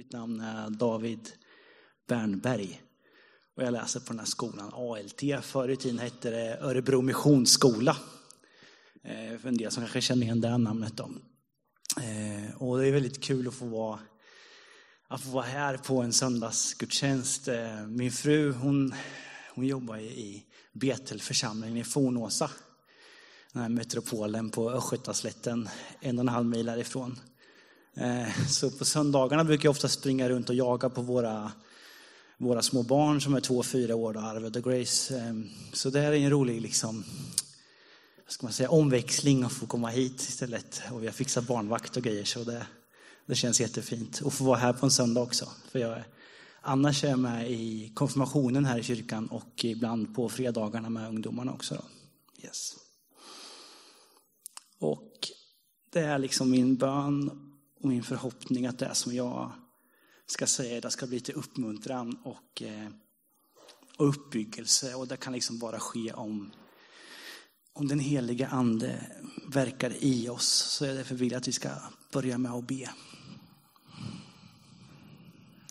Mitt namn är David Bernberg. Och jag läser på den här skolan ALT. Förr i tiden hette det Örebro Missionsskola. Eh, för en del som kanske känner igen det namnet. Då. Eh, och det är väldigt kul att få vara, att få vara här på en söndagsgudstjänst. Eh, min fru hon, hon jobbar i Betelförsamlingen i Fornåsa. Den här metropolen på Östgötaslätten, en och en halv mil härifrån. Eh, så på söndagarna brukar jag ofta springa runt och jaga på våra, våra små barn som är två och fyra år, Arvid och Grace. Ehm, så det här är en rolig liksom, ska man säga, omväxling att få komma hit istället. Och vi har fixat barnvakt och grejer så det, det känns jättefint. Och få vara här på en söndag också. För jag, annars är jag med i konfirmationen här i kyrkan och ibland på fredagarna med ungdomarna också. Då. Yes. Och det är liksom min bön och min förhoppning att det som jag ska säga det ska bli till uppmuntran och, eh, och uppbyggelse. Och det kan liksom bara ske om om den heliga ande verkar i oss så jag därför vill att vi ska börja med att be.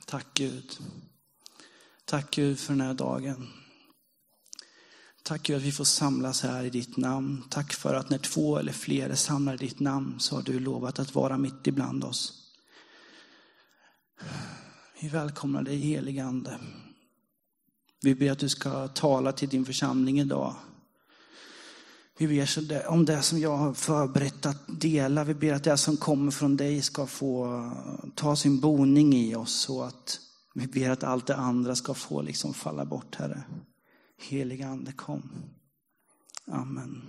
Tack Gud. Tack Gud för den här dagen. Tack Gud att vi får samlas här i ditt namn. Tack för att när två eller fler är samlade i ditt namn så har du lovat att vara mitt ibland oss. Vi välkomnar dig helige Ande. Vi ber att du ska tala till din församling idag. Vi ber om det som jag har förberett att dela. Vi ber att det som kommer från dig ska få ta sin boning i oss. Så att vi ber att allt det andra ska få liksom falla bort, Herre. Heliga Ande, kom. Amen.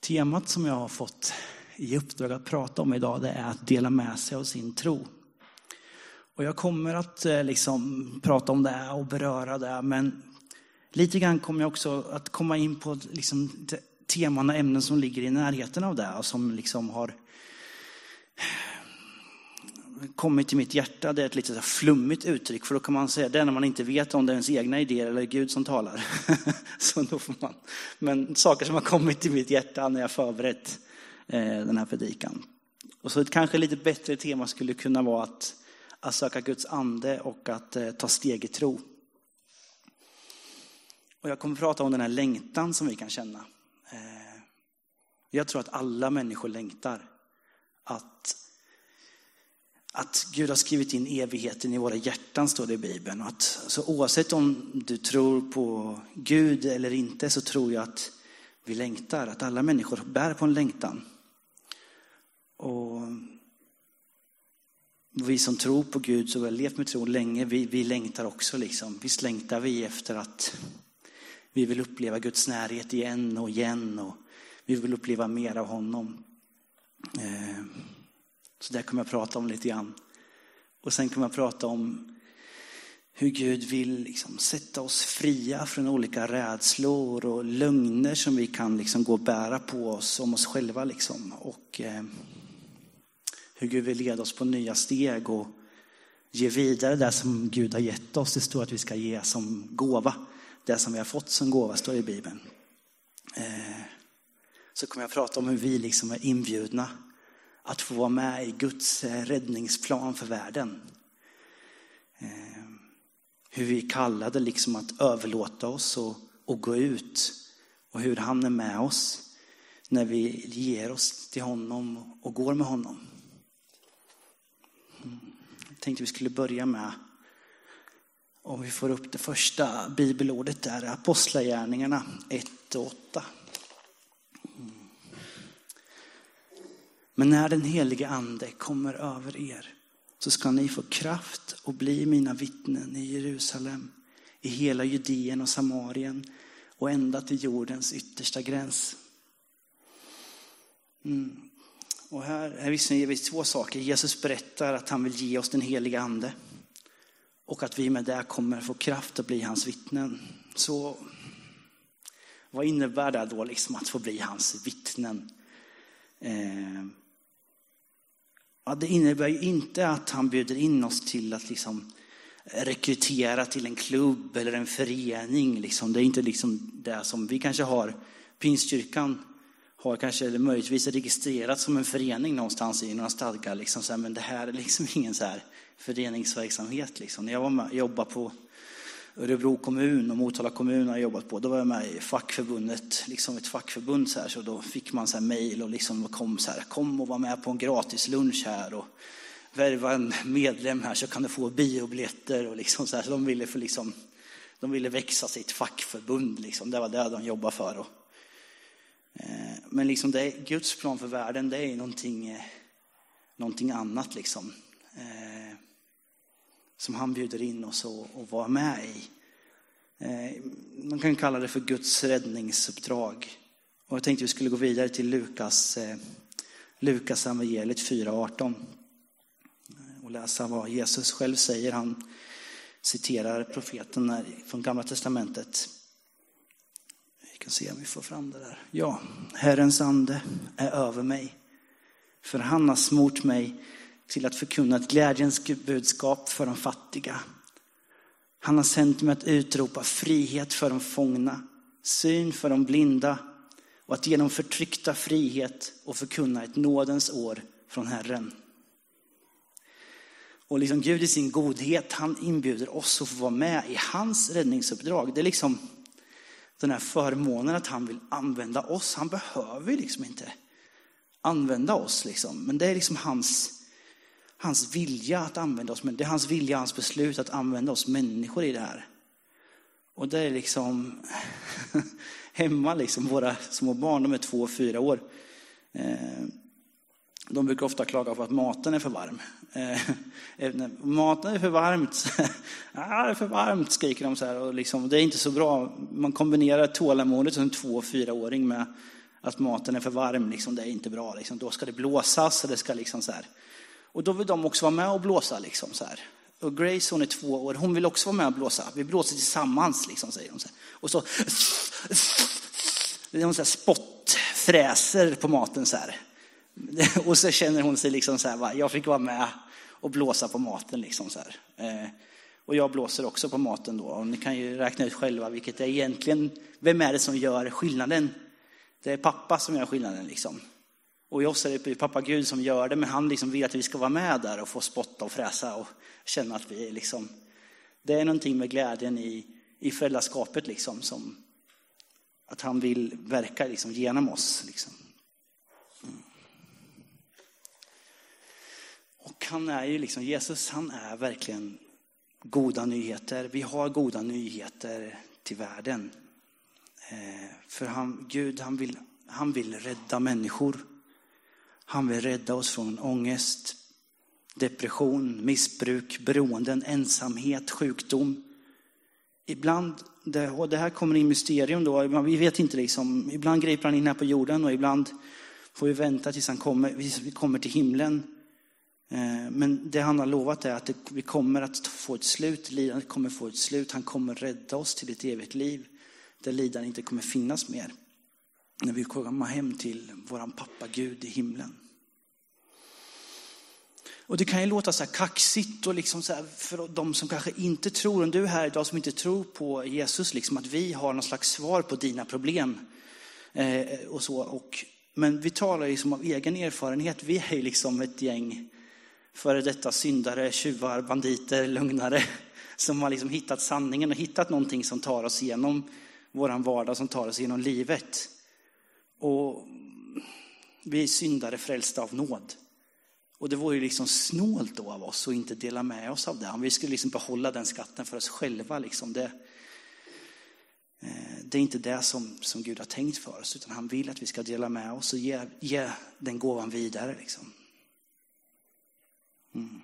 Temat som jag har fått i uppdrag att prata om idag, det är att dela med sig av sin tro. Och jag kommer att eh, liksom prata om det och beröra det, men Lite grann kommer jag också att komma in på liksom teman och ämnen som ligger i närheten av det och som liksom har kommit till mitt hjärta. Det är ett lite flummigt uttryck, för då kan man säga det när man inte vet om det är ens egna idéer eller Gud som talar. Så då får man. Men saker som har kommit till mitt hjärta när jag förberett eh, den här predikan. Och så ett kanske lite bättre tema skulle kunna vara att, att söka Guds ande och att eh, ta steg i tro. Och jag kommer att prata om den här längtan som vi kan känna. Eh, jag tror att alla människor längtar. Att, att Gud har skrivit in evigheten i våra hjärtan, står det i Bibeln. Och att, så oavsett om du tror på Gud eller inte så tror jag att vi längtar. Att alla människor bär på en längtan. Och vi som tror på Gud, så har levt med tro länge, vi, vi längtar också. Liksom. Visst längtar vi efter att vi vill uppleva Guds närhet igen och igen och vi vill uppleva mer av honom. Eh, så det kommer jag prata om lite grann. Och sen kommer jag prata om hur Gud vill liksom sätta oss fria från olika rädslor och lögner som vi kan liksom gå och bära på oss om oss själva. Liksom. Och eh, hur Gud vill leda oss på nya steg och ge vidare det som Gud har gett oss. Det står att vi ska ge som gåva det som vi har fått som gåva, står i Bibeln. Eh, så kommer jag prata om hur vi liksom är inbjudna att få vara med i Guds eh, räddningsplan för världen. Ehm, hur vi är kallade liksom att överlåta oss och, och gå ut och hur han är med oss när vi ger oss till honom och går med honom. Mm. Jag tänkte vi skulle börja med om vi får upp det första bibelordet där, Apostlagärningarna 1 och 8. Men när den helige ande kommer över er så ska ni få kraft och bli mina vittnen i Jerusalem, i hela Judeen och Samarien och ända till jordens yttersta gräns. Mm. Och här, här visserligen vi två saker. Jesus berättar att han vill ge oss den heliga ande. Och att vi med det kommer få kraft att bli hans vittnen. Så vad innebär det då liksom att få bli hans vittnen? Eh, ja, det innebär ju inte att han bjuder in oss till att liksom rekrytera till en klubb eller en förening. Liksom. Det är inte liksom det som vi kanske har. Pingstkyrkan har kanske eller möjligtvis registrerat som en förening någonstans i några stadgar. Liksom, men det här är liksom ingen så här föreningsverksamhet. Liksom. När jag var med, jobbade på Örebro kommun och Motala kommun har jag jobbat på, då var jag med i fackförbundet, liksom ett fackförbund så här, så då fick man så här mejl och liksom kom så här, kom och var med på en gratis lunch här och värva en medlem här så kan du få biobiljetter och liksom så här, så de ville för liksom, de ville växa sitt fackförbund liksom, det var det de jobbade för. Och, eh, men liksom det Guds plan för världen, det är någonting, eh, någonting annat liksom. Eh, som han bjuder in oss att vara med i. Eh, man kan kalla det för Guds räddningsuppdrag. Och jag tänkte vi skulle gå vidare till Lukas, eh, Lukas evangeliet 4.18 och läsa vad Jesus själv säger. Han citerar profeten från Gamla Testamentet. Vi kan se om vi får fram det där. Ja, Herrens ande är över mig, för han har smort mig till att förkunna ett glädjens budskap för de fattiga. Han har sänt mig att utropa frihet för de fångna, syn för de blinda och att genom förtryckta frihet och förkunna ett nådens år från Herren. Och liksom Gud i sin godhet, han inbjuder oss att få vara med i hans räddningsuppdrag. Det är liksom den här förmånen att han vill använda oss. Han behöver liksom inte använda oss, liksom. men det är liksom hans hans vilja att använda oss, men det är hans vilja, hans beslut att använda oss människor i det här. Och det är liksom hemma, liksom, våra små barn, de är två och fyra år. Eh, de brukar ofta klaga på att maten är för varm. Eh, eh, maten är för varmt. det är för varmt, skriker de så här. Och liksom, det är inte så bra. Man kombinerar tålamodet som en två och fyraåring med att maten är för varm. Liksom, det är inte bra. Liksom. Då ska det blåsas och det ska liksom så här. Och då vill de också vara med och blåsa. Liksom, så här. Och Grace hon är två år, hon vill också vara med och blåsa. Vi blåser tillsammans, liksom, säger hon. Så här. Och så, det är hon så här spottfräser på maten så här. Och så känner hon sig liksom så här, jag fick vara med och blåsa på maten. Liksom så här. Eh, och jag blåser också på maten då. Och ni kan ju räkna ut själva vilket är egentligen, vem är det som gör skillnaden? Det är pappa som gör skillnaden liksom. Och i oss är det pappa Gud som gör det, men han liksom vill att vi ska vara med där och få spotta och fräsa och känna att vi är liksom, det är någonting med glädjen i, i föräldraskapet liksom, som att han vill verka liksom genom oss. Liksom. Mm. Och han är ju liksom, Jesus han är verkligen goda nyheter. Vi har goda nyheter till världen. Eh, för han, Gud han vill, han vill rädda människor. Han vill rädda oss från ångest, depression, missbruk, beroenden, ensamhet, sjukdom. Ibland, och det här kommer in mysterium då, vi vet inte liksom, ibland griper han in här på jorden och ibland får vi vänta tills han kommer, vi kommer till himlen. Eh, men det han har lovat är att vi kommer att få ett slut, lidandet kommer få ett slut. Han kommer rädda oss till ett evigt liv där lidandet inte kommer finnas mer. När vi kommer hem till våran pappa Gud i himlen. Och det kan ju låta så här kaxigt och liksom så här för de som kanske inte tror, om du är här idag som inte tror på Jesus, liksom att vi har någon slags svar på dina problem. Eh, och så. Och, men vi talar liksom av egen erfarenhet. Vi är liksom ett gäng före detta syndare, tjuvar, banditer, lögnare som har liksom hittat sanningen och hittat någonting som tar oss igenom våran vardag, som tar oss igenom livet. Och vi är syndare frälsta av nåd. Och det vore ju liksom snålt då av oss att inte dela med oss av det. Om vi skulle liksom behålla den skatten för oss själva. Liksom det, eh, det är inte det som, som Gud har tänkt för oss, utan han vill att vi ska dela med oss och ge, ge den gåvan vidare. Liksom. Mm.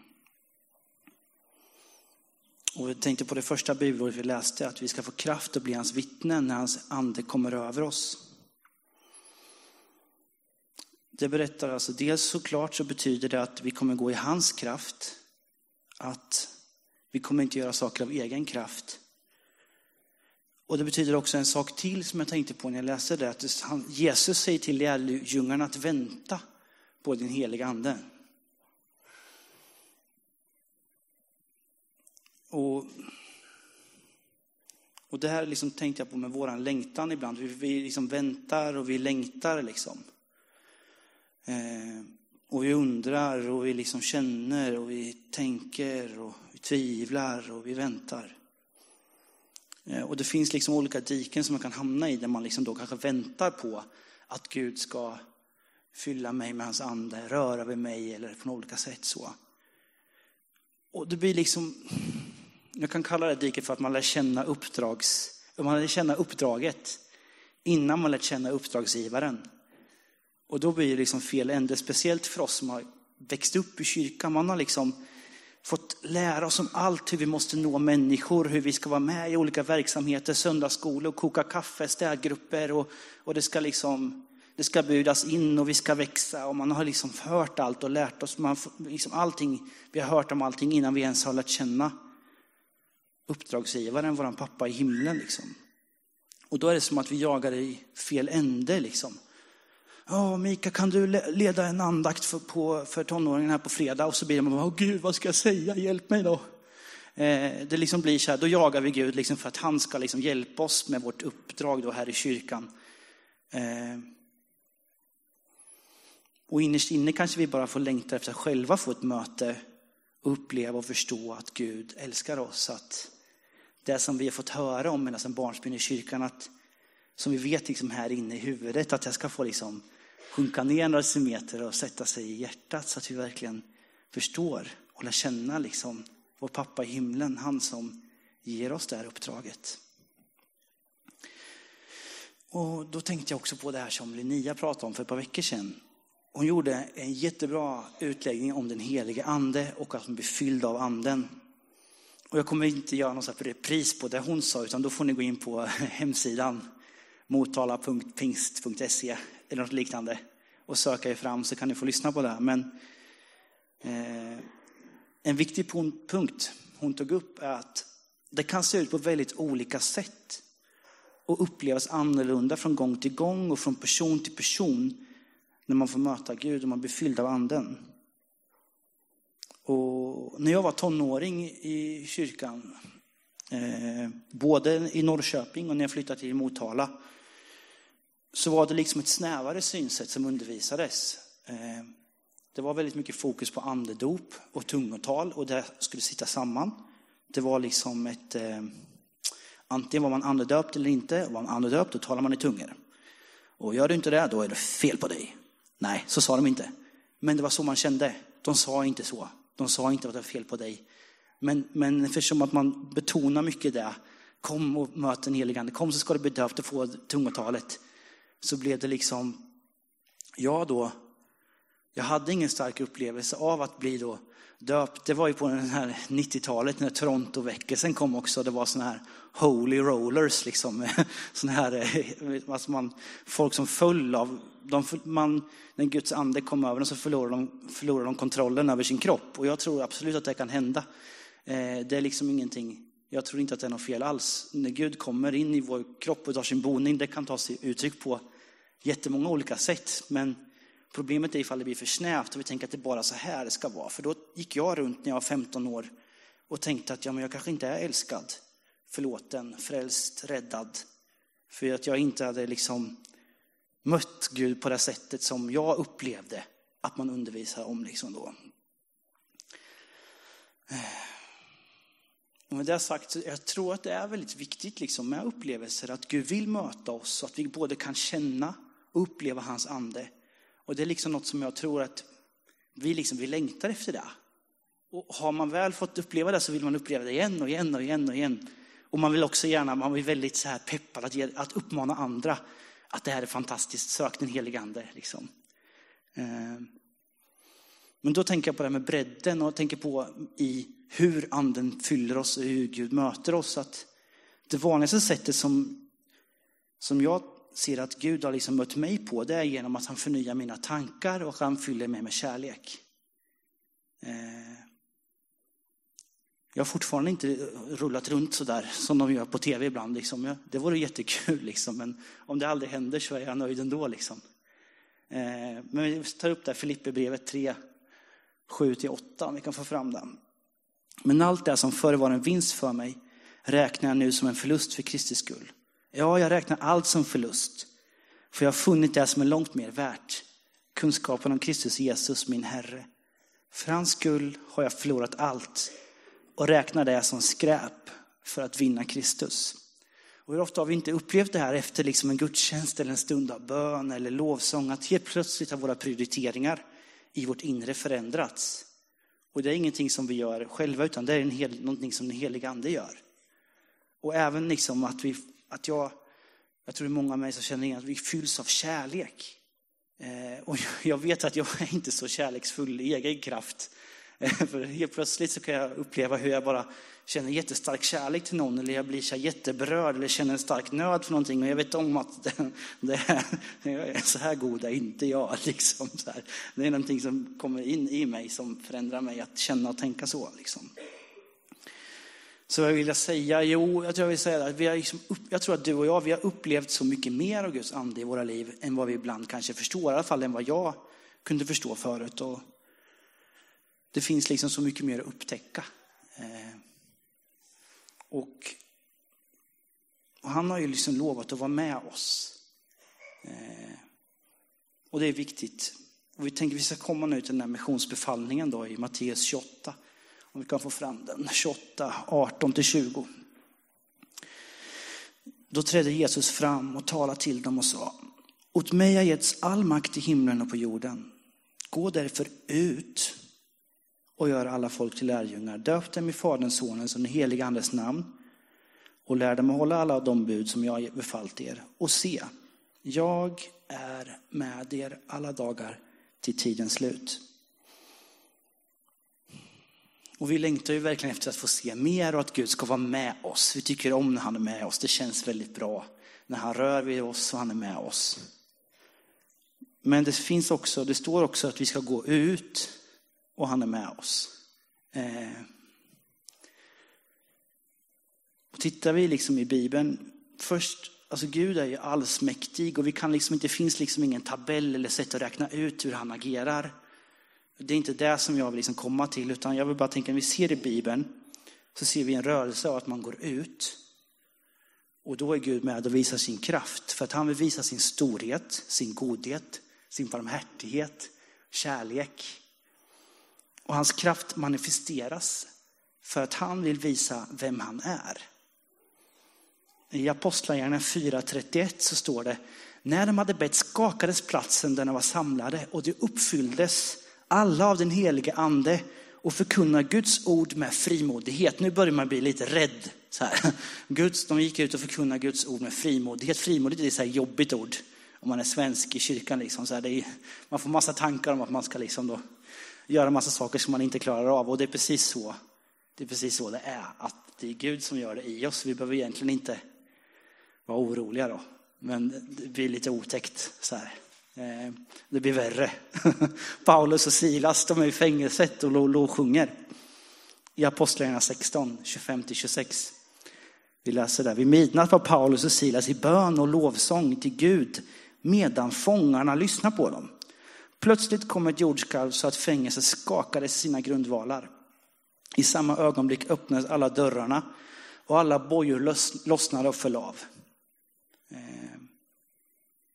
Och jag tänkte på det första bibelordet vi läste, att vi ska få kraft att bli hans vittnen när hans ande kommer över oss. Det berättar alltså, dels såklart så betyder det att vi kommer gå i hans kraft. Att vi kommer inte göra saker av egen kraft. Och det betyder också en sak till som jag tänkte på när jag läste det. Att Jesus säger till lärjungarna att vänta på din heliga ande. Och Och det här liksom tänkte jag på med våran längtan ibland. Vi, vi liksom väntar och vi längtar liksom. Eh, och vi undrar och vi liksom känner och vi tänker och vi tvivlar och vi väntar. Eh, och det finns liksom olika diken som man kan hamna i där man liksom då kanske väntar på att Gud ska fylla mig med hans ande, röra vid mig eller på olika sätt så. Och det blir liksom, jag kan kalla det diket för att man lär känna uppdrags, man lär känna uppdraget innan man lär känna uppdragsgivaren. Och då blir det liksom fel ände, speciellt för oss som har växt upp i kyrkan. Man har liksom fått lära oss om allt, hur vi måste nå människor, hur vi ska vara med i olika verksamheter, söndagsskolor, koka kaffe, städgrupper och, och det ska liksom det ska budas in och vi ska växa och man har liksom hört allt och lärt oss man, liksom allting, vi har hört om allting innan vi ens har lärt känna uppdragsgivaren, vår pappa i himlen. Liksom. Och då är det som att vi jagar i fel ände. Liksom. Ja, Mika, kan du leda en andakt för, på, för tonåringen här på fredag? Och så blir man, åh Gud, vad ska jag säga? Hjälp mig då. Eh, det liksom blir så här, då jagar vi Gud liksom för att han ska liksom hjälpa oss med vårt uppdrag då här i kyrkan. Eh, och innerst inne kanske vi bara får längta efter att själva få ett möte och uppleva och förstå att Gud älskar oss. Att det som vi har fått höra om medan barnsben i kyrkan, att, som vi vet liksom här inne i huvudet, att det ska få liksom sjunka ner några decimeter och sätta sig i hjärtat så att vi verkligen förstår och lär känna liksom vår pappa i himlen, han som ger oss det här uppdraget. Och då tänkte jag också på det här som Linnea pratade om för ett par veckor sedan. Hon gjorde en jättebra utläggning om den helige ande och att hon blir fylld av anden. Och jag kommer inte göra någon repris på det hon sa, utan då får ni gå in på hemsidan motala.pingst.se eller något liknande och söka er fram så kan ni få lyssna på det. Men eh, en viktig punkt hon tog upp är att det kan se ut på väldigt olika sätt och upplevas annorlunda från gång till gång och från person till person när man får möta Gud och man blir fylld av anden. Och när jag var tonåring i kyrkan, eh, både i Norrköping och när jag flyttade till Motala, så var det liksom ett snävare synsätt som undervisades. Eh, det var väldigt mycket fokus på andedop och tungotal och det skulle sitta samman. Det var liksom ett, eh, antingen var man andedöpt eller inte. Var man andedöpt då talar man i tungor. Och gör du inte det, då är det fel på dig. Nej, så sa de inte. Men det var så man kände. De sa inte så. De sa inte att det var fel på dig. Men, men eftersom att man betonar mycket det, kom och möt den helige Ande, kom så ska du bli döpt och få tungotalet. Så blev det liksom, jag då, jag hade ingen stark upplevelse av att bli då döpt. Det var ju på den här 90-talet när Toronto-väckelsen kom också. Det var sådana här holy rollers, liksom. såna här, eh, alltså man, folk som föll av, de, man, när Guds ande kom över dem så förlorade de, förlorade de kontrollen över sin kropp. Och jag tror absolut att det kan hända. Eh, det är liksom ingenting, jag tror inte att det är något fel alls. När Gud kommer in i vår kropp och tar sin boning, det kan ta sig uttryck på jättemånga olika sätt. Men Problemet är ifall det blir för snävt och vi tänker att det bara så här det ska vara. För då gick jag runt när jag var 15 år och tänkte att ja, men jag kanske inte är älskad, förlåten, frälst, räddad. För att jag inte hade liksom mött Gud på det sättet som jag upplevde att man undervisar om. Liksom då. Det sagt, jag tror att det är väldigt viktigt liksom med upplevelser, att Gud vill möta oss så att vi både kan känna och uppleva hans ande. Och det är liksom något som jag tror att vi, liksom, vi längtar efter det. Och har man väl fått uppleva det så vill man uppleva det igen och igen och igen och igen. Och man vill också gärna, man blir väldigt så här peppad att, ge, att uppmana andra att det här är fantastiskt, sök den helige ande. Liksom. Eh, men då tänker jag på det här med bredden och tänker på i hur anden fyller oss och hur Gud möter oss. Att det vanligaste sättet som, som jag ser att Gud har liksom mött mig på, det är genom att han förnyar mina tankar och han fyller mig med kärlek. Eh, jag har fortfarande inte rullat runt så där som de gör på tv ibland. Liksom. Det vore jättekul, liksom. men om det aldrig händer så är jag nöjd ändå. Liksom. Eh, men vi tar upp det här Filipperbrevet 3, 7-8 om vi kan få fram den. Men allt det som förr var en vinst för mig räknar jag nu som en förlust för Kristi skull. Ja, jag räknar allt som förlust. För jag har funnit det som är långt mer värt. Kunskapen om Kristus Jesus, min Herre. För hans skull har jag förlorat allt och räknar det som skräp för att vinna Kristus. Och hur ofta har vi inte upplevt det här efter liksom en gudstjänst eller en stund av bön eller lovsång, att helt plötsligt har våra prioriteringar i vårt inre förändrats. Och det är ingenting som vi gör själva, utan det är en hel, någonting som den helige ande gör. Och även liksom att, vi, att jag, jag tror det är många av mig som känner igen att vi fylls av kärlek. Eh, och jag vet att jag är inte så kärleksfull i egen kraft. Eh, för helt plötsligt så kan jag uppleva hur jag bara känner jättestark kärlek till någon eller jag blir så jätteberörd eller känner en stark nöd för någonting och jag vet om att det, det är, så här god är inte jag. Liksom, så här. Det är någonting som kommer in i mig som förändrar mig att känna och tänka så. Liksom. Så vad vill jag säga? Jo, jag tror jag vill säga att vi har liksom upp, jag tror att du och jag, vi har upplevt så mycket mer av Guds ande i våra liv än vad vi ibland kanske förstår, i alla fall än vad jag kunde förstå förut. Och det finns liksom så mycket mer att upptäcka. Eh, och, och, han har ju liksom lovat att vara med oss. Eh, och det är viktigt. Och vi tänker att vi ska komma nu till den här missionsbefallningen då i Matteus 28. Om vi kan få fram den, 28, 18-20. Då trädde Jesus fram och talade till dem och sa, åt mig har getts all makt i himlen och på jorden. Gå därför ut och gör alla folk till lärjungar. Döp dem i Faderns, Sonens och den helige Andes namn och lär dem att hålla alla de bud som jag befallt er. Och se, jag är med er alla dagar till tidens slut. Och vi längtar ju verkligen efter att få se mer och att Gud ska vara med oss. Vi tycker om när han är med oss. Det känns väldigt bra när han rör vid oss och han är med oss. Men det finns också, det står också att vi ska gå ut och han är med oss. Eh. Och tittar vi liksom i Bibeln, först, alltså Gud är ju allsmäktig och vi kan liksom, det finns liksom ingen tabell eller sätt att räkna ut hur han agerar. Det är inte det som jag vill liksom komma till, utan jag vill bara tänka, när vi ser i Bibeln, så ser vi en rörelse av att man går ut. Och då är Gud med och visar sin kraft, för att han vill visa sin storhet, sin godhet, sin barmhärtighet, kärlek. Och hans kraft manifesteras för att han vill visa vem han är. I Apostlagärningarna 4.31 så står det, när de hade bett skakades platsen där de var samlade och det uppfylldes alla av den helige ande och förkunnar Guds ord med frimodighet. Nu börjar man bli lite rädd. Så här. Guds, de gick ut och förkunnade Guds ord med frimodighet. Frimodighet är ett så här jobbigt ord om man är svensk i kyrkan. Liksom. Så här, är, man får massa tankar om att man ska liksom då göra massa saker som man inte klarar av. Och det är precis så det är precis så det är. Att det är Gud som gör det i oss. Vi behöver egentligen inte vara oroliga då. Men det blir lite otäckt så här. Eh, det blir värre. Paulus och Silas, de är i fängelset och lovsjunger. I Apostlagärningarna 16, 25-26. Vi läser där. Vid midnatt var Paulus och Silas i bön och lovsång till Gud medan fångarna lyssnar på dem. Plötsligt kom ett jordskalv så att fängelset skakade sina grundvalar. I samma ögonblick öppnades alla dörrarna och alla bojor lossnade och föll av. Eh,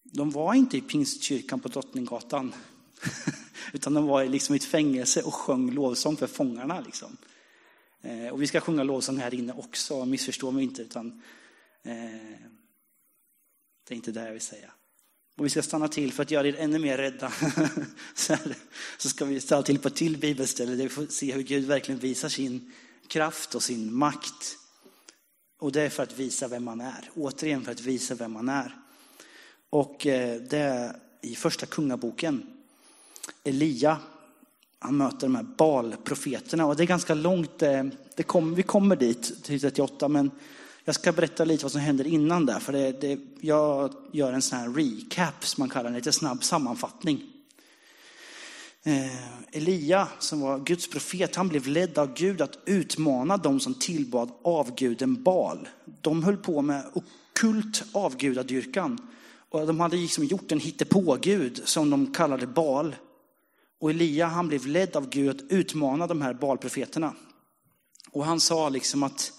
de var inte i pingstkyrkan på Drottninggatan. Utan de var liksom i ett fängelse och sjöng lovsång för fångarna. Liksom. Eh, och vi ska sjunga lovsång här inne också, missförstå mig inte. Utan, eh, det är inte det jag vill säga. Och vi ska stanna till för att göra er ännu mer rädda. så ska vi stanna till på ett till bibelställe där vi får se hur Gud verkligen visar sin kraft och sin makt. Och det är för att visa vem man är. Återigen för att visa vem man är. Och eh, det är i första kungaboken. Elia, han möter de här Balprofeterna. Och det är ganska långt, eh, det kom, vi kommer dit till 38, men jag ska berätta lite vad som händer innan där. För det, det, jag gör en sån här recap, som man kallar det, lite snabb sammanfattning. Eh, Elia, som var Guds profet, han blev ledd av Gud att utmana de som tillbad avguden Bal. De höll på med okult avgudadyrkan. Och de hade liksom gjort en hittepågud som de kallade Bal. Och Elia han blev ledd av Gud att utmana de här Balprofeterna. Och han sa liksom att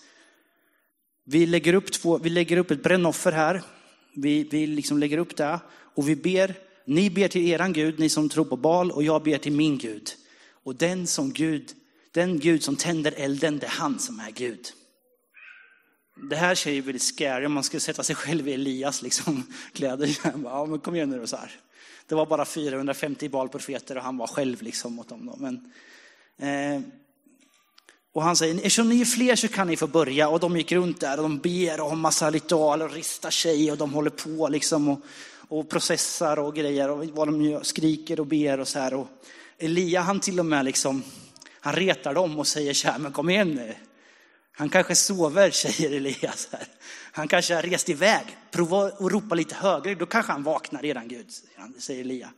vi lägger upp, två, vi lägger upp ett brännoffer här. Vi, vi liksom lägger upp det och vi ber. Ni ber till eran Gud, ni som tror på Bal, och jag ber till min Gud. Och den som Gud, den Gud som tänder elden, det är han som är Gud. Det här ser ju väldigt scary om man skulle sätta sig själv i Elias liksom, kläder. Ja, men kom igen nu då så här. Det var bara 450 balprofeter och han var själv liksom mot dem. Då. Men, eh, och han säger, eftersom ni är fler så kan ni få börja. Och de gick runt där och de ber och har massa ritualer och ristar sig och de håller på liksom och, och processar och grejer och vad de gör, skriker och ber och så här. Och Elia han till och med liksom, han retar dem och säger så här, men kom igen nu. Han kanske sover, säger Elias. Här. Han kanske har rest iväg. Prova att ropa lite högre, då kanske han vaknar redan Gud, säger Elia.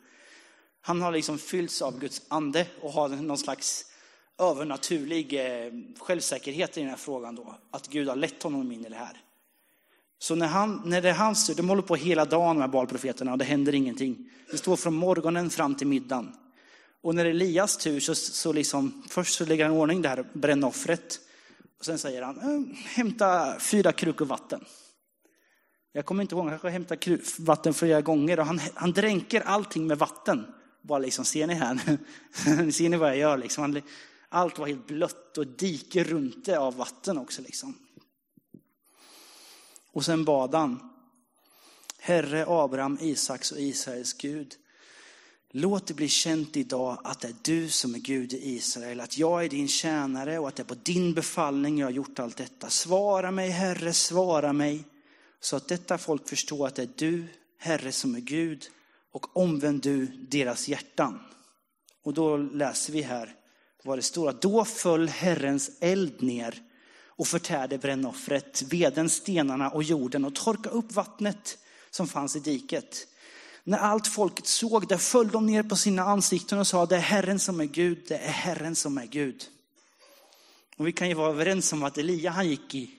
Han har liksom fyllts av Guds ande och har någon slags övernaturlig eh, självsäkerhet i den här frågan då. Att Gud har lett honom in i det här. Så när, han, när det är hans tur, de håller på hela dagen med balprofeterna och det händer ingenting. Det står från morgonen fram till middagen. Och när det är Elias tur så, så liksom, först så lägger han i ordning det här brännoffret. Och sen säger han, eh, hämta fyra krukor vatten. Jag kommer inte ihåg, han kanske hämtar vatten flera gånger och han, han dränker allting med vatten. Bara liksom, ser ni här? ser ni vad jag gör liksom? Han, allt var helt blött och diker runt det av vatten också liksom. Och sen bad han. Herre Abraham, Isaks och Israels Gud. Låt det bli känt idag att det är du som är Gud i Israel, att jag är din tjänare och att det är på din befallning jag har gjort allt detta. Svara mig, Herre, svara mig, så att detta folk förstår att det är du, Herre, som är Gud och omvänd du deras hjärtan. Och då läser vi här vad det står, att då föll Herrens eld ner och förtärde brännoffret, veden, stenarna och jorden och torka upp vattnet som fanns i diket. När allt folket såg det föll de ner på sina ansikten och sa, det är Herren som är Gud, det är Herren som är Gud. Och vi kan ju vara överens om att Elia, han gick i,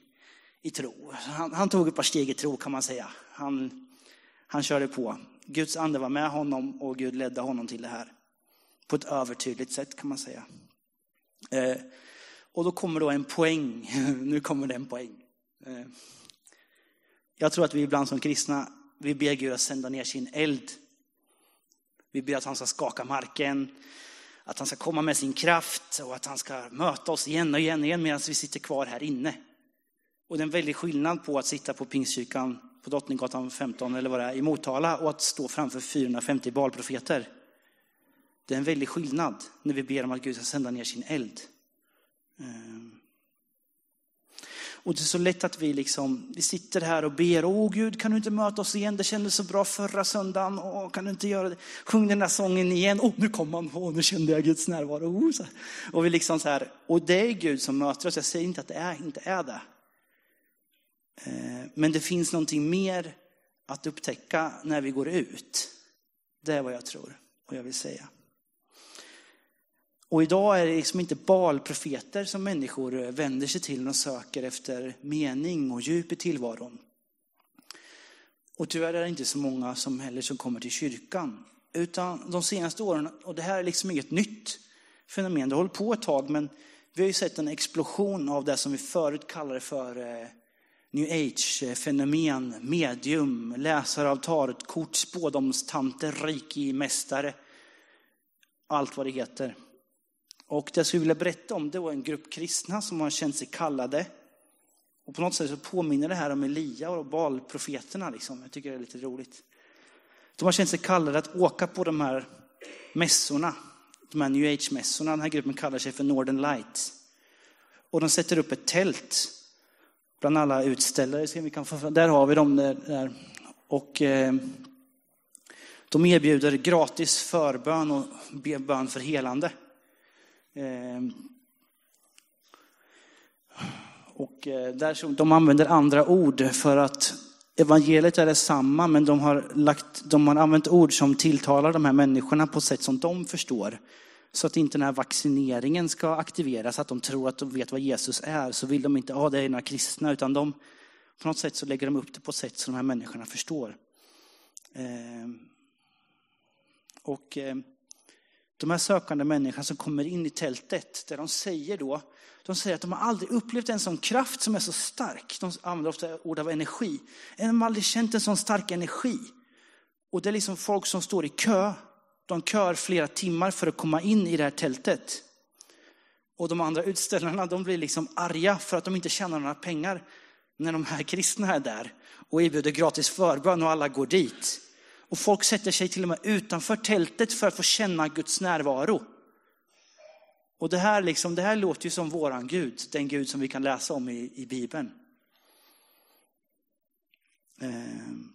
i tro. Han, han tog ett par steg i tro kan man säga. Han, han körde på. Guds ande var med honom och Gud ledde honom till det här. På ett övertydligt sätt kan man säga. Eh, och då kommer då en poäng. nu kommer det en poäng. Eh, jag tror att vi ibland som kristna vi ber Gud att sända ner sin eld. Vi ber att han ska skaka marken, att han ska komma med sin kraft och att han ska möta oss igen och igen och igen medan vi sitter kvar här inne. Och det är en väldig skillnad på att sitta på Pingstkyrkan på Drottninggatan 15 eller vad det är i Motala och att stå framför 450 balprofeter. Det är en väldig skillnad när vi ber om att Gud ska sända ner sin eld. Ehm. Och det är så lätt att vi liksom, vi sitter här och ber, åh Gud kan du inte möta oss igen, det kändes så bra förra söndagen, åh kan du inte göra det, sjung den där sången igen, åh nu kom han, åh nu kände jag Guds närvaro. Oh, och vi liksom så här, och det är Gud som möter oss, jag säger inte att det är, inte är det. Ehm, men det finns någonting mer att upptäcka när vi går ut. Det är vad jag tror och jag vill säga. Och idag är det liksom inte balprofeter som människor vänder sig till och söker efter mening och djup i tillvaron. Och tyvärr är det inte så många som heller som kommer till kyrkan. Utan de senaste åren, och det här är liksom inget nytt fenomen, det har hållit på ett tag, men vi har ju sett en explosion av det som vi förut kallade för eh, new age-fenomen, medium, läsare av tarotkort, spådomstanter, reiki-mästare, allt vad det heter. Och det jag skulle vilja berätta om det var en grupp kristna som har känt sig kallade. Och på något sätt så påminner det här om Elia och Balprofeterna. Liksom. Jag tycker det är lite roligt. De har känt sig kallade att åka på de här mässorna, de här new age-mässorna. Den här gruppen kallar sig för Northern light. Och de sätter upp ett tält bland alla utställare. vi kan få, där har vi dem. Där. Och eh, de erbjuder gratis förbön och bön för helande. Ehm, och eh, där, de använder andra ord för att evangeliet är detsamma, men de har, lagt, de har använt ord som tilltalar de här människorna på sätt som de förstår. Så att inte den här vaccineringen ska aktiveras, att de tror att de vet vad Jesus är, så vill de inte, ja det är några kristna, utan de, på något sätt så lägger de upp det på ett sätt som de här människorna förstår. Ehm, och ehm, de här sökande människorna som kommer in i tältet, där de säger då, de säger att de har aldrig upplevt en sån kraft som är så stark. De använder ofta ord av energi. De har aldrig känt en sån stark energi. Och det är liksom folk som står i kö. De kör flera timmar för att komma in i det här tältet. Och de andra utställarna, de blir liksom arga för att de inte tjänar några pengar när de här kristna är där och erbjuder gratis förbön och alla går dit. Och folk sätter sig till och med utanför tältet för att få känna Guds närvaro. Och det här, liksom, det här låter ju som våran Gud, den Gud som vi kan läsa om i, i Bibeln. Ehm.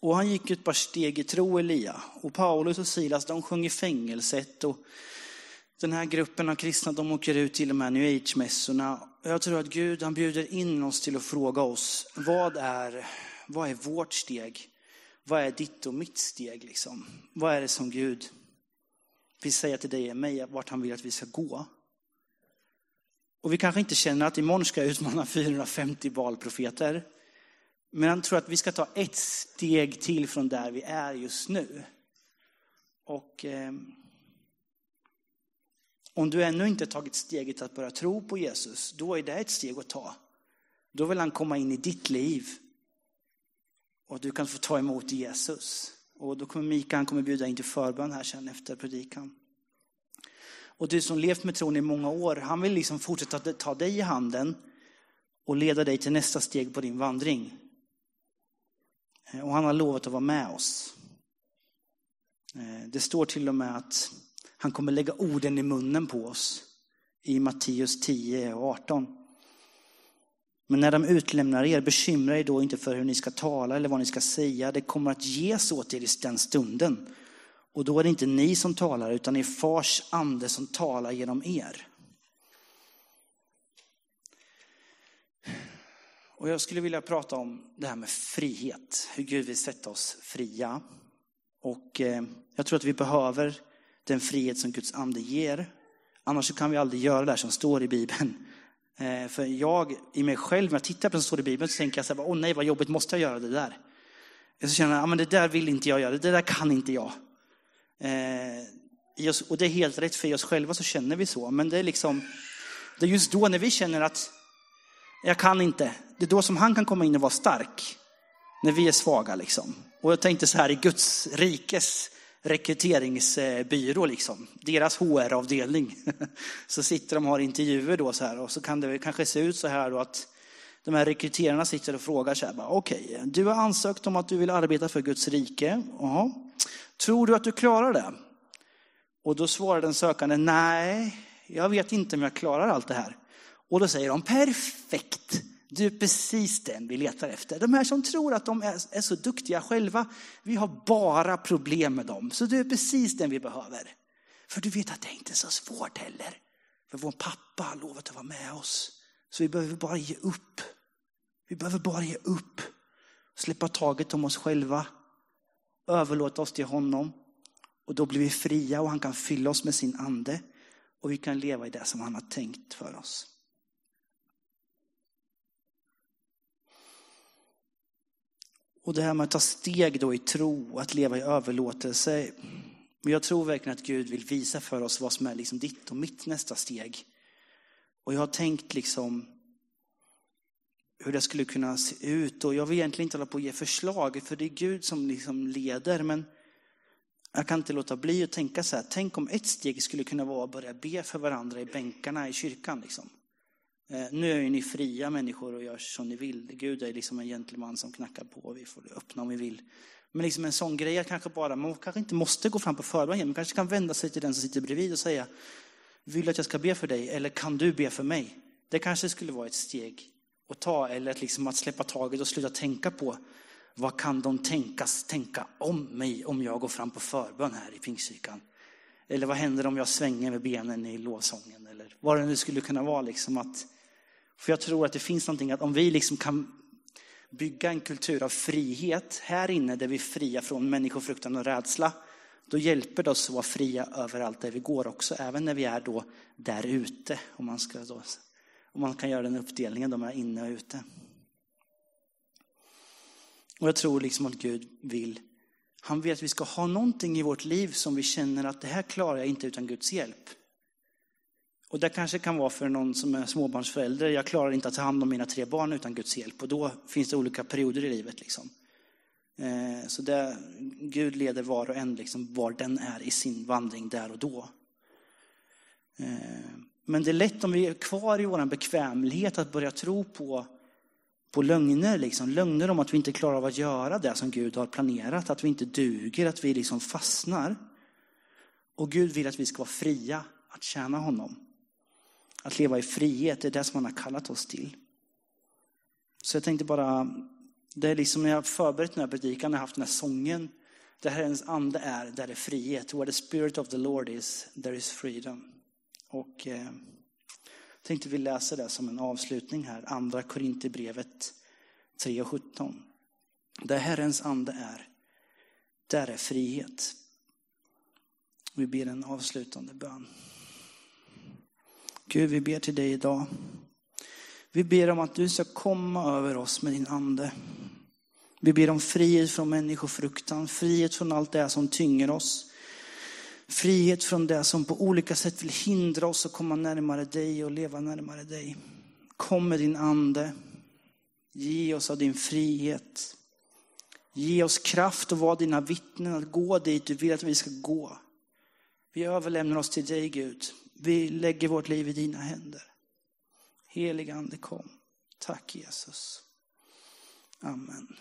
Och han gick ett par steg i tro, Elia. Och Paulus och Silas, de sjöng i fängelset. Och den här gruppen av kristna, de åker ut till de här new age-mässorna. Jag tror att Gud, han bjuder in oss till att fråga oss, vad är, vad är vårt steg? Vad är ditt och mitt steg liksom? Vad är det som Gud vill säga till dig och mig, vart han vill att vi ska gå? Och vi kanske inte känner att imorgon ska jag utmana 450 valprofeter. Men han tror att vi ska ta ett steg till från där vi är just nu. Och eh, om du ännu inte tagit steget att börja tro på Jesus, då är det ett steg att ta. Då vill han komma in i ditt liv. Och du kan få ta emot Jesus. Och då kommer Mika, han kommer bjuda in till förbön här sen efter predikan. Och du som levt med tron i många år, han vill liksom fortsätta ta dig i handen och leda dig till nästa steg på din vandring. Eh, och han har lovat att vara med oss. Eh, det står till och med att han kommer lägga orden i munnen på oss i Matteus 10 och 18. Men när de utlämnar er, bekymra er då inte för hur ni ska tala eller vad ni ska säga. Det kommer att ges åt er i den stunden. Och då är det inte ni som talar, utan det är fars ande som talar genom er. Och jag skulle vilja prata om det här med frihet, hur Gud vill sätta oss fria. Och eh, jag tror att vi behöver den frihet som Guds ande ger. Annars kan vi aldrig göra det som står i Bibeln. Eh, för jag i mig själv, när jag tittar på det som står i Bibeln, så tänker jag så här, åh nej vad jobbigt, måste jag göra det där? Jag så känner jag, men det där vill inte jag göra, det där kan inte jag. Eh, och det är helt rätt, för i oss själva så känner vi så. Men det är liksom, det är just då när vi känner att jag kan inte, det är då som han kan komma in och vara stark. När vi är svaga liksom. Och jag tänkte så här i Guds rikes rekryteringsbyrå, liksom. deras HR-avdelning. Så sitter de och har intervjuer då så här och så kan det kanske se ut så här då att de här rekryterarna sitter och frågar så här, okej, okay, du har ansökt om att du vill arbeta för Guds rike. Aha. Tror du att du klarar det? Och då svarar den sökande, nej, jag vet inte om jag klarar allt det här. Och då säger de, perfekt, du är precis den vi letar efter. De här som tror att de är, är så duktiga själva, vi har bara problem med dem. Så du är precis den vi behöver. För du vet att det är inte är så svårt heller. För vår pappa har lovat att vara med oss. Så vi behöver bara ge upp. Vi behöver bara ge upp. Släppa taget om oss själva. Överlåta oss till honom. Och då blir vi fria och han kan fylla oss med sin ande. Och vi kan leva i det som han har tänkt för oss. Och det här med att ta steg då i tro, att leva i överlåtelse. Jag tror verkligen att Gud vill visa för oss vad som är liksom ditt och mitt nästa steg. Och jag har tänkt liksom hur det skulle kunna se ut. Och jag vill egentligen inte hålla på att ge förslag, för det är Gud som liksom leder. Men jag kan inte låta bli att tänka så här, tänk om ett steg skulle kunna vara att börja be för varandra i bänkarna i kyrkan. Liksom. Eh, nu är ju ni fria människor och gör som ni vill. Gud är liksom en gentleman som knackar på och vi får öppna om vi vill. Men liksom en sån grej att kanske bara, man kanske inte måste gå fram på förbön, man kanske kan vända sig till den som sitter bredvid och säga, vill du att jag ska be för dig eller kan du be för mig? Det kanske skulle vara ett steg att ta eller att liksom att släppa taget och sluta tänka på vad kan de tänkas tänka om mig om jag går fram på förbön här i Pingstkyrkan? Eller vad händer om jag svänger med benen i lovsången? Eller vad det nu skulle kunna vara. Liksom att för jag tror att det finns någonting att om vi liksom kan bygga en kultur av frihet här inne där vi är fria från människofruktan och rädsla, då hjälper det oss att vara fria överallt där vi går också, även när vi är då där ute. Om man, ska då, om man kan göra den uppdelningen, de är inne och ute. Och jag tror liksom att Gud vill, Han vill att vi ska ha någonting i vårt liv som vi känner att det här klarar jag inte utan Guds hjälp. Och det kanske kan vara för någon som är småbarnsförälder, jag klarar inte att ta hand om mina tre barn utan Guds hjälp. Och då finns det olika perioder i livet. Liksom. Eh, så det, Gud leder var och en liksom, var den är i sin vandring där och då. Eh, men det är lätt om vi är kvar i vår bekvämlighet att börja tro på, på lögner. Liksom. Lögner om att vi inte klarar av att göra det som Gud har planerat, att vi inte duger, att vi liksom fastnar. Och Gud vill att vi ska vara fria att tjäna honom. Att leva i frihet, det är det som han har kallat oss till. Så jag tänkte bara, det är liksom när jag förberett den här predikan, när jag haft den här sången, där Herrens ande är, där är frihet. Where the spirit of the Lord is, there is freedom. Och eh, tänkte vi läser det som en avslutning här, andra Korinthierbrevet 3 och 17. Där Herrens ande är, där är frihet. Vi ber en avslutande bön. Gud, vi ber till dig idag. Vi ber om att du ska komma över oss med din ande. Vi ber om frihet från människofruktan, frihet från allt det som tynger oss. Frihet från det som på olika sätt vill hindra oss att komma närmare dig och leva närmare dig. Kom med din ande. Ge oss av din frihet. Ge oss kraft att vara dina vittnen, att gå dit du vill att vi ska gå. Vi överlämnar oss till dig Gud. Vi lägger vårt liv i dina händer. Helig Ande kom. Tack Jesus. Amen.